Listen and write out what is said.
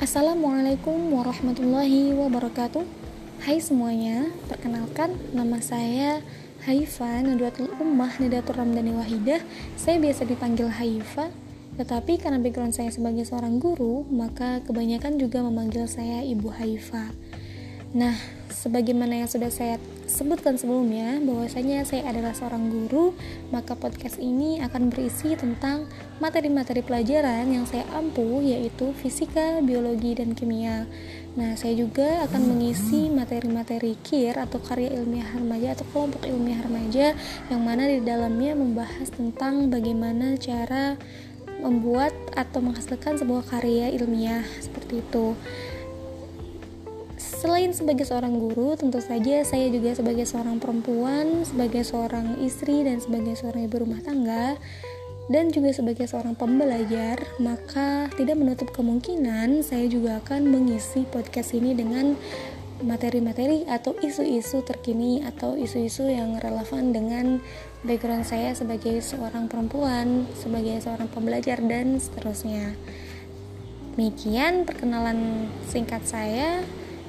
Assalamualaikum warahmatullahi wabarakatuh. Hai semuanya, perkenalkan nama saya Haifa Nadwatul Ummah Nadatul Ramdhani Wahidah. Saya biasa dipanggil Haifa Tetapi karena background saya sebagai seorang guru Maka kebanyakan juga memanggil saya Ibu Haifa Nah, sebagaimana yang sudah saya sebutkan sebelumnya, bahwasanya saya adalah seorang guru, maka podcast ini akan berisi tentang materi-materi pelajaran yang saya ampuh, yaitu fisika, biologi, dan kimia. Nah, saya juga akan mengisi materi-materi KIR atau karya ilmiah remaja atau kelompok ilmiah remaja yang mana di dalamnya membahas tentang bagaimana cara membuat atau menghasilkan sebuah karya ilmiah seperti itu. Selain sebagai seorang guru, tentu saja saya juga sebagai seorang perempuan, sebagai seorang istri, dan sebagai seorang ibu rumah tangga, dan juga sebagai seorang pembelajar, maka tidak menutup kemungkinan saya juga akan mengisi podcast ini dengan materi-materi atau isu-isu terkini atau isu-isu yang relevan dengan background saya sebagai seorang perempuan, sebagai seorang pembelajar, dan seterusnya. Demikian perkenalan singkat saya.